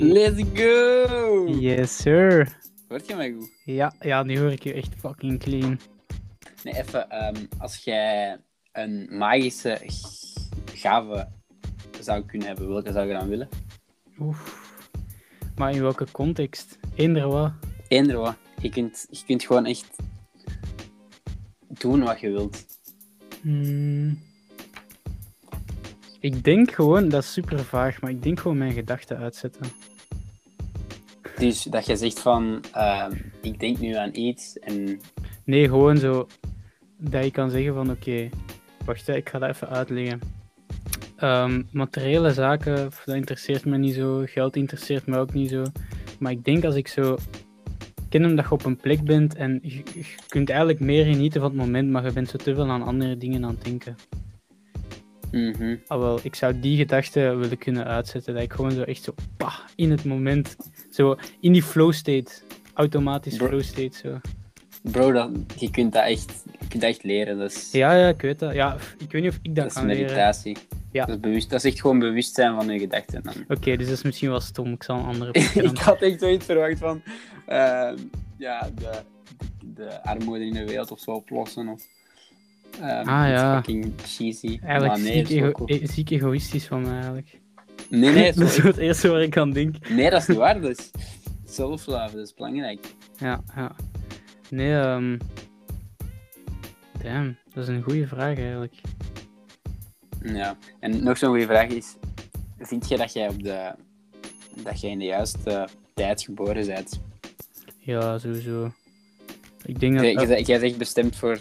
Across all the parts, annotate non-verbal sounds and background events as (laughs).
Let's go! Yes, sir. Hoort je mij goed? Ja, ja, nu hoor ik je echt fucking clean. Nee, even, ehm, als jij een magische gave zou kunnen hebben, welke zou je dan willen? Oef. Maar in welke context? Eender wat. Eender wat. Je kunt, je kunt gewoon echt doen wat je wilt. Hmm. Ik denk gewoon, dat is super vaag, maar ik denk gewoon mijn gedachten uitzetten. Dus dat je zegt van, ehm, ik denk nu aan iets en Nee, gewoon zo dat je kan zeggen van oké, wacht, hè, ik ga dat even uitleggen. Ehm, materiële zaken, dat interesseert me niet zo. Geld interesseert me ook niet zo. Maar ik denk als ik zo ken hem dat je op een plek bent en je, je kunt eigenlijk meer genieten van het moment, maar je bent zo te veel aan andere dingen aan het denken. Ah, wel, ik zou die gedachte willen kunnen uitzetten. Dat ik gewoon zo echt zo pah, in het moment, zo in die flow state, automatisch Bro- flow state zo. Bro, dat, je, kunt dat echt, je kunt dat echt leren. Dat is, Ja, ja, ik weet dat. Ja, ik weet niet of ik dat, dat is kan leren. meditatie. Ja. Dat, is bewust, dat is echt gewoon bewustzijn van je gedachten. Dan. Oké, dus dat is misschien wel stom. Ik zal een andere (laughs) ik had echt zoiets verwacht van ehm, ja, de, de armoede in de wereld of zo oplossen. Of, ehm, Ah, ja. fucking cheesy. Eigenlijk maar nee, ziek, ego- e- ziek egoïstisch van mij eigenlijk. nee, nee, (laughs) dat is het eerste waar ik aan denk. nee, dat is niet waar. Dat is self-love, dat is belangrijk. Ja, ja. Nee, ehm Damn, dat is een goede vraag eigenlijk. Ja. En nog zo'n goede vraag is: vind je dat jij, op de, dat jij in de juiste tijd geboren bent? Ja, sowieso. Ik denk dat... Jij, jij, jij zegt bestemd voor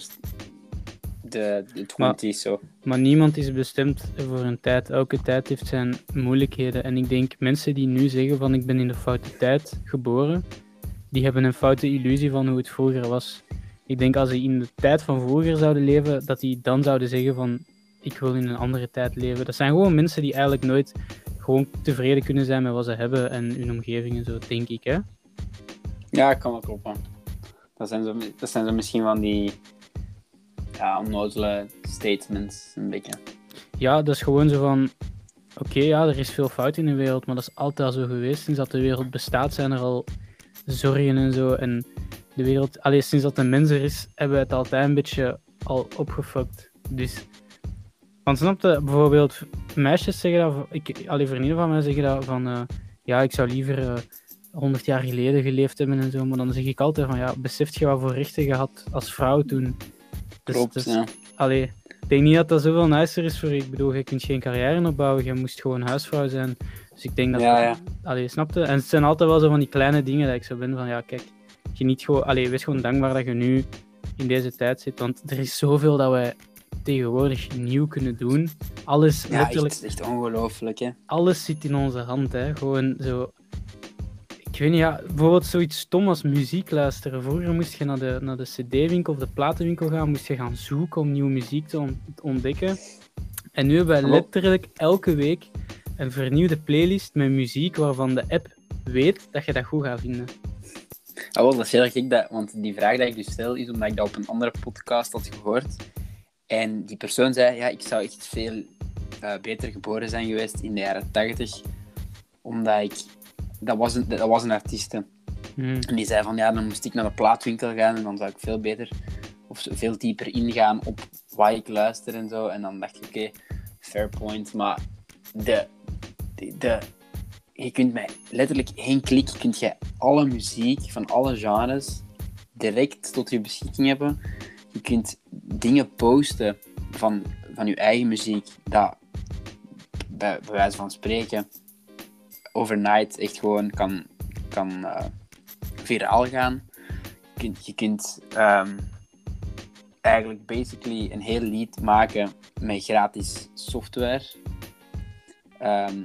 de, de 20 zo. Maar niemand is bestemd voor een tijd. Elke tijd heeft zijn moeilijkheden. En ik denk mensen die nu zeggen van ik ben in de foute tijd geboren, die hebben een foute illusie van hoe het vroeger was. Ik denk als ze in de tijd van vroeger zouden leven, dat die dan zouden zeggen van ik wil in een andere tijd leven. Dat zijn gewoon mensen die eigenlijk nooit gewoon tevreden kunnen zijn met wat ze hebben en hun omgeving en zo, denk ik. Hè? Ja, kan wel kloppen. Dat zijn zo, dat zijn zo misschien van die ja, onnozele statements, een beetje. Ja, dat is gewoon zo van. Oké, ja, er is veel fout in de wereld, maar dat is altijd al zo geweest. Sinds dat de wereld bestaat, zijn er al zorgen en zo. En de wereld, alleen sinds dat de mens er is, hebben we het altijd een beetje al opgefokt. Dus. Want snap je, bijvoorbeeld, meisjes zeggen dat, ik, allee, vriendinnen van mij zeggen dat van. eh, ja, ik zou liever eh, 100 jaar geleden geleefd hebben en zo. Maar dan zeg ik altijd van, ja, beseft je wat voor rechten je had als vrouw toen? Dus- Klopt, dus- ja. Allee, ik denk niet dat dat zoveel nicer is voor je. Ik bedoel, je kunt geen carrière opbouwen, je moest gewoon huisvrouw zijn. Dus ik denk dat... Ja, ja. Allee, snapte? En het zijn altijd wel zo van die kleine dingen dat ik zo ben van, ja, kijk, geniet gewoon... Allee, wees gewoon dankbaar dat je nu in deze tijd zit, want er is zoveel dat wij tegenwoordig nieuw kunnen doen. Alles, Ja, letterlijk, echt, echt ongelooflijk, hè. alles zit in onze hand, hè. Gewoon zo... Ik weet niet, ja, bijvoorbeeld zoiets stom als muziek luisteren. Vroeger moest je naar de, naar de cd-winkel of de platenwinkel gaan, moest je gaan zoeken om nieuwe muziek te on- te ontdekken. En nu hebben wij Klopt. letterlijk elke week een vernieuwde playlist met muziek waarvan de app weet dat je dat goed gaat vinden. Ah, wel, dat is heel gek, dat, want die vraag die ik dus stel, is omdat ik dat op een andere podcast had gehoord. En die persoon zei, ja, ik zou echt veel eh, beter geboren zijn geweest in de jaren 80, omdat ik... Dat was een, dat was een artieste. Hmm. En die zei van, ja, dan moest ik naar de plaatwinkel gaan en dan zou ik veel beter, of veel dieper ingaan op wat ik luister en zo. En dan dacht ik, oké, fair point. Maar de, de, de, je kunt mij letterlijk één klik, kunt je alle muziek van alle genres direct tot je beschikking hebben. Je kunt dingen posten van, van je eigen muziek, dat bij, bij wijze van spreken overnight echt gewoon kan, kan viraal gaan. Je kunt, je kunt ehm, eigenlijk basically een heel lied maken met gratis software. Ehm,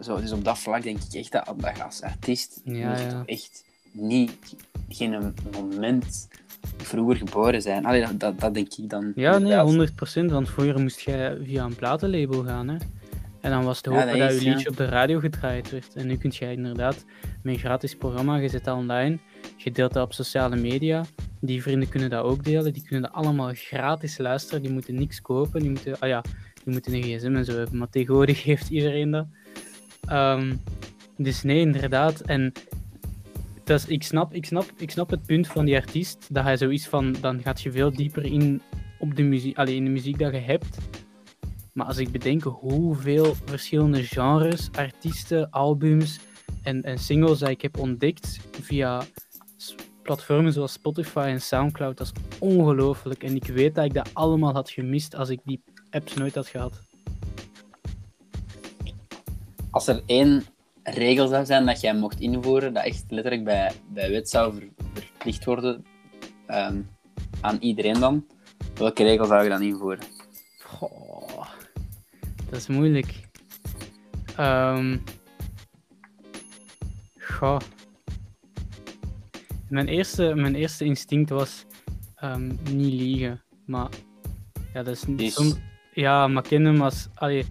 zo, dus op dat vlak denk ik echt dat, dat als artiest Ja, moet je ja. toch echt niet, geen moment vroeger geboren zijn. Allee, dat, dat, dat denk ik dan. Ja, inderdaad. nee, 100%. Want vroeger moest jij via een platenlabel gaan. Hè? En dan was het hopen dat dat, is, je ja. liedje op de radio gedraaid werd. En nu kun je inderdaad met een gratis programma, je online, je deelt dat op sociale media. Die vrienden kunnen dat ook delen. Die kunnen dat allemaal gratis luisteren. Die moeten niks kopen. Die moeten, ah ja, die moeten een gsm en zo hebben. Maar tegenwoordig (laughs) heeft iedereen dat. Ehm, Dus nee, inderdaad. En dus ik, snap, ik, snap, ik snap het punt van die artiest, dat hij zoiets van, dan gaat je veel dieper in, op de muziek, allee, in de muziek dat je hebt. Maar als ik bedenk hoeveel verschillende genres, artiesten, albums en, en singles dat ik heb ontdekt via platformen zoals Spotify en Soundcloud, dat is ongelooflijk. En ik weet dat ik dat allemaal had gemist als ik die apps nooit had gehad. Als er één regel zou zijn dat jij mocht invoeren, dat echt letterlijk bij, bij wet zou ver- verplicht worden ehm, aan iedereen dan, welke regel zou je dan invoeren? Goh, dat is moeilijk. Ehm goh. Mijn eerste, mijn eerste instinct was ehm, niet liegen. Maar ja, dat is niet som- Ja, maar ken hem als. Allee,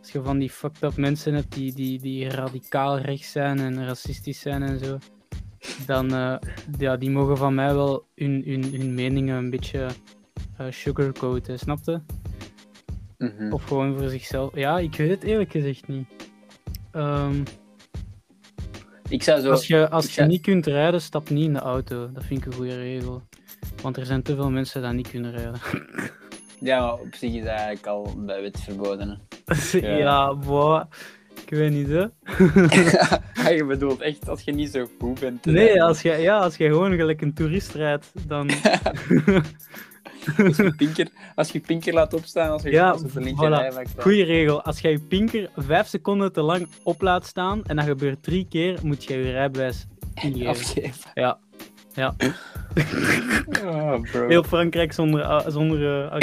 als je van die fucked up mensen hebt die, die, die radicaal rechts zijn en racistisch zijn en zo. Dan eh, ja, die mogen van mij wel hun, hun, hun meningen een beetje eh sugarcoaten, snapte? Mhm. Of gewoon voor zichzelf. Ja, ik weet het eerlijk gezegd niet. Ehm, Ik zou zo... als je, als je zou- niet kunt rijden, stap niet in de auto. Dat vind ik een goede regel. Want er zijn te veel mensen die niet kunnen rijden. (laughs) Ja, maar op zich is dat eigenlijk al bij wet verboden. hè. (laughs) ja, boah. Ik weet niet, hè. (laughs) Je bedoelt echt als je niet zo goed bent. Nee, rijden. als je, ja, als je gewoon gelijk een toerist rijdt, dan... als, je pinker, als je pinker laat opstaan, als je, Ja, als linker voilà. Goeie regel. Als jij je pinker vijf seconden te lang op laat staan, en dat gebeurt drie keer, moet je je rijbewijs ingeven. (laughs) Afgeven. Ja. Ja. Oh, bro. Heel Frankrijk zonder, au- zonder uh,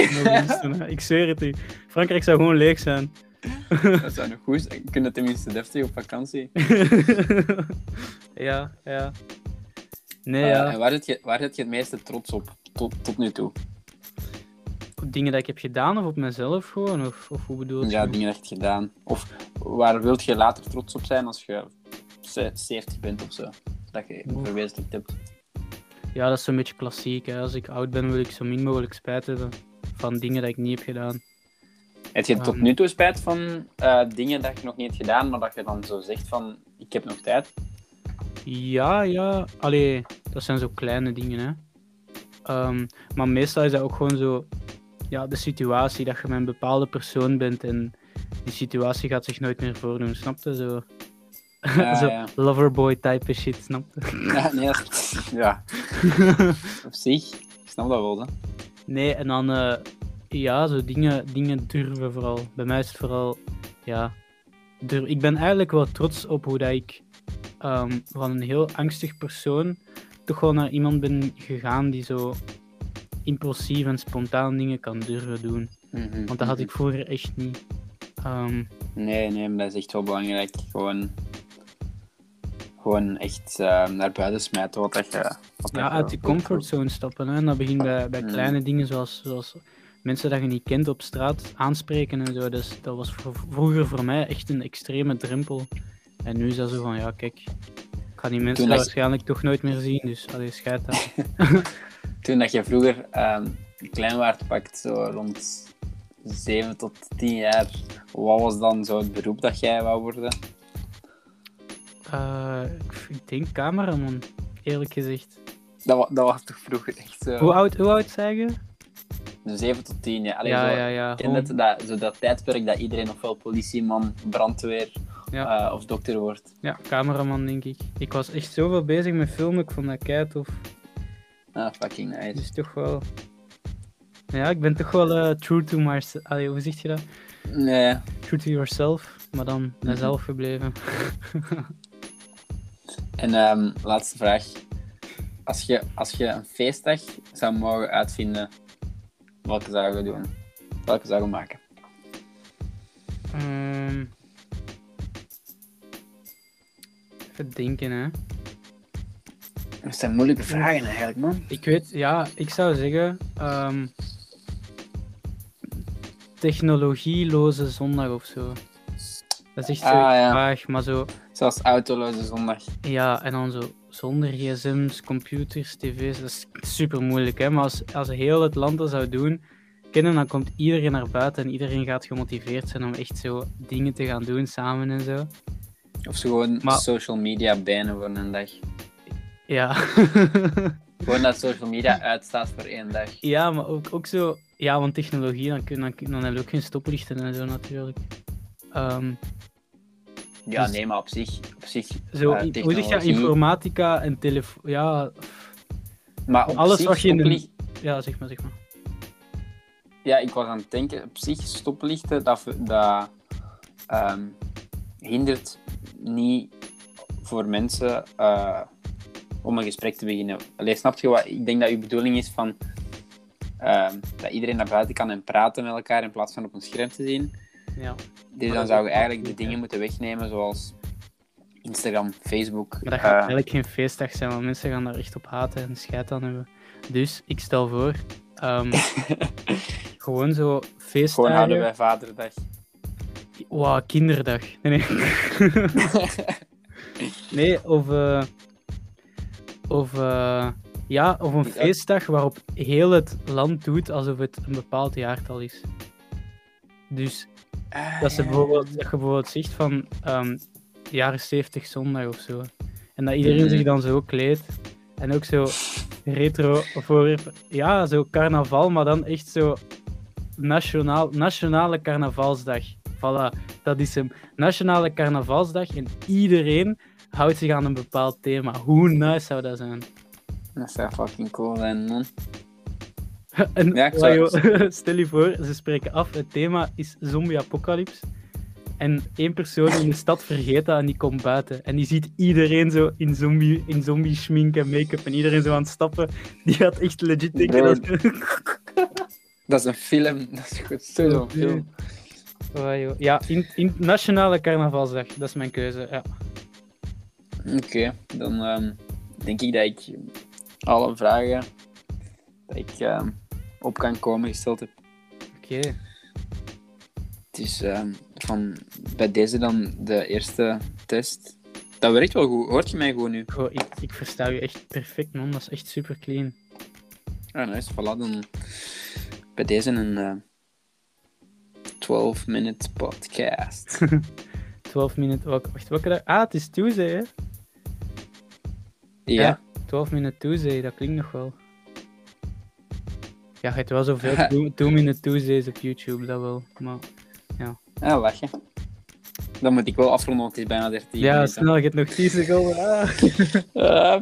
hè. Ik zweer het u. Frankrijk zou gewoon leeg zijn. (laughs) Dat zou nog goed zijn. Kunnen tenminste deftig op vakantie. ja, ja. Nee, Eh, ja. en waar zit, je, waar je het meeste trots op tot, tot nu toe? Dingen dat ik heb gedaan of op mezelf gewoon? Of, of hoe bedoel je? Ja, dingen dat je hebt gedaan. Of waar wilt je later trots op zijn als je ze- 70 bent of zo? Dat je verwezenlijkt hebt. Ja, dat is zo'n beetje klassiek. Hè. Als ik oud ben, wil ik zo min mogelijk spijt hebben van dingen dat ik niet heb gedaan. Heb je tot Ehm. nu toe spijt van eh, dingen dat je nog niet hebt gedaan, maar dat je dan zo zegt van, ik heb nog tijd? Ja, ja. Allee, dat zijn zo kleine dingen, hè. Ehm, maar meestal is dat ook gewoon zo... Ja, de situatie dat je met een bepaalde persoon bent en die situatie gaat zich nooit meer voordoen, snap je? Zo, Ja, (laughs) zo ja. loverboy type shit, snap je? (laughs) Ja, nee, dat- ja. (laughs) op zich. Ik snap dat wel, hè. Nee, en dan... eh, ja, zo dingen, dingen durven vooral. Bij mij is het vooral... Ja, durf. Ik ben eigenlijk wel trots op hoe dat ik ehm, van een heel angstig persoon toch wel naar iemand ben gegaan die zo impulsief en spontaan dingen kan durven doen. Mhm, Want dat had mhm. ik vroeger echt niet. Ehm, Nee, nee, maar dat is echt wel belangrijk. Gewoon, gewoon echt eh, naar buiten smijten wat dat je... Wat ja, dat je uit die wilt. comfortzone stappen. Hè. En dat begint bij, bij Mm. kleine dingen zoals, zoals mensen dat je niet kent op straat aanspreken en zo. Dus dat was vro- vroeger voor mij echt een extreme drempel. En nu is dat zo van, ja kijk, ik ga die mensen dat je- waarschijnlijk toch nooit meer zien. Dus allee, scheid aan. (laughs) Toen dat je vroeger ehm klein waard pakt, zo rond 7 tot 10 jaar, wat was dan zo het beroep dat jij wou worden? Eh, ik, denk cameraman, eerlijk gezegd. Dat, dat was toch vroeger echt zo... Hoe oud, hoe oud zei je? 7 tot 10, ja. Allee, ja, zo, ja, ja. ken gewoon- het, dat, zo dat tijdperk dat iedereen ofwel politieman, brandweer Ja. eh, of dokter wordt. Ja, cameraman denk ik. Ik was echt zoveel bezig met filmen, ik vond dat kei tof. Ah, fucking nice. Dus toch wel... Ja, ik ben toch wel eh, true to myself. Allee, hoe zeg je dat? Nee, True to yourself, maar dan mezelf gebleven. (laughs) En ehm, laatste vraag. Als je, als je een feestdag zou mogen uitvinden, welke zou je doen? Welke zou je maken? Ehm, even denken, hè. Dat zijn moeilijke vragen eigenlijk, man. Ik weet, ja, ik zou zeggen... ehm, technologieloze zondag of zo. Dat is echt zo Ah, ja. vaag, maar zo... Zoals autoloze zondag. Ja, en dan zo zonder gsm's, computers, tv's, dat is super moeilijk. Hè? Maar als, als heel het land dat zou doen, kennen, dan komt iedereen naar buiten en iedereen gaat gemotiveerd zijn om echt zo dingen te gaan doen samen en zo. Of ze gewoon Maar- social media bannen voor een dag. Ja. (laughs) Gewoon dat social media uitstaat voor één dag. ja, maar ook, ook zo... Ja, want technologie, dan, kun, dan, kun- dan heb je ook geen stoplichten en zo natuurlijk. Ehm, Ja, Dus- nee, maar op zich. Op zich zo, eh, hoe zeg je, technologie- informatica en telefoon... Ja, Maar op alles zich wat je in de- stoplicht- ja, zeg maar, zeg maar. Ja, ik was aan het denken, op zich stoplichten, dat, dat ehm, hindert niet voor mensen eh, om een gesprek te beginnen. Allee, snap je wat? Ik denk dat uw bedoeling is van ehm, dat iedereen naar buiten kan en praten met elkaar in plaats van op een scherm te zien. Ja. Dus dan zou je eigenlijk de dingen moeten wegnemen zoals Instagram, Facebook. Maar dat gaat eh, eigenlijk geen feestdag zijn, want mensen gaan daar echt op haten en scheid aan hebben. Dus ik stel voor, ehm, (laughs) gewoon zo gewoon feestdagen. houden bij Vaderdag. Wow, kinderdag. Nee, nee. (laughs) nee of, eh, of, eh, ja, of een feestdag waarop heel het land doet alsof het een bepaald jaartal is. Dus dat, ze bijvoorbeeld, dat je bijvoorbeeld zegt van ehm, jaren 70 zondag of zo. En dat iedereen Mhm. zich dan zo kleedt. En ook zo retro voorwerpen. Ja, zo carnaval, maar dan echt zo nationaal, nationale carnavalsdag. Voilà, dat is hem. Nationale carnavalsdag en iedereen houdt zich aan een bepaald thema. Hoe nice zou dat zijn? Dat zou fucking cool zijn, man. (laughs) En Ja, ik zou- joh, (laughs) stel je voor, ze spreken af, het thema is zombie-apocalypse. En één persoon in de stad vergeet dat en die komt buiten. En die ziet iedereen zo in zombie, in zombie schmink en make-up en iedereen zo aan het stappen. (laughs) Die gaat echt legit denken dat... Dat is een film. Dat is goed. Zo'n film. Oh. Ja, in, in Nationale Carnavalsdag, dat is mijn keuze. Ja. Oké, dan ehm, denk ik dat ik alle vragen dat ik ehm, op kan komen gesteld heb. Oké. Het is ehm, van bij deze dan de eerste test. Dat werkt wel goed. Hoort je mij goed nu? Goh, ik, ik versta je echt perfect, man. Dat is echt super clean. Ah, nice. Voilà, dan bij deze een eh 12-minute podcast. (laughs) 12 minuten. Wacht, wacht, welke dag? Ah, het is Tuesday, hè? Ja. Ja. 12 minute Tuesday, dat klinkt nog wel. Ja, je hebt wel zoveel 2 minute Tuesdays op YouTube, dat wel. Maar Ah, lachen. Dan moet ik wel afronden, want het is bijna 13 ja, minuten. snel, je hebt nog 10 seconden. Ah. (laughs)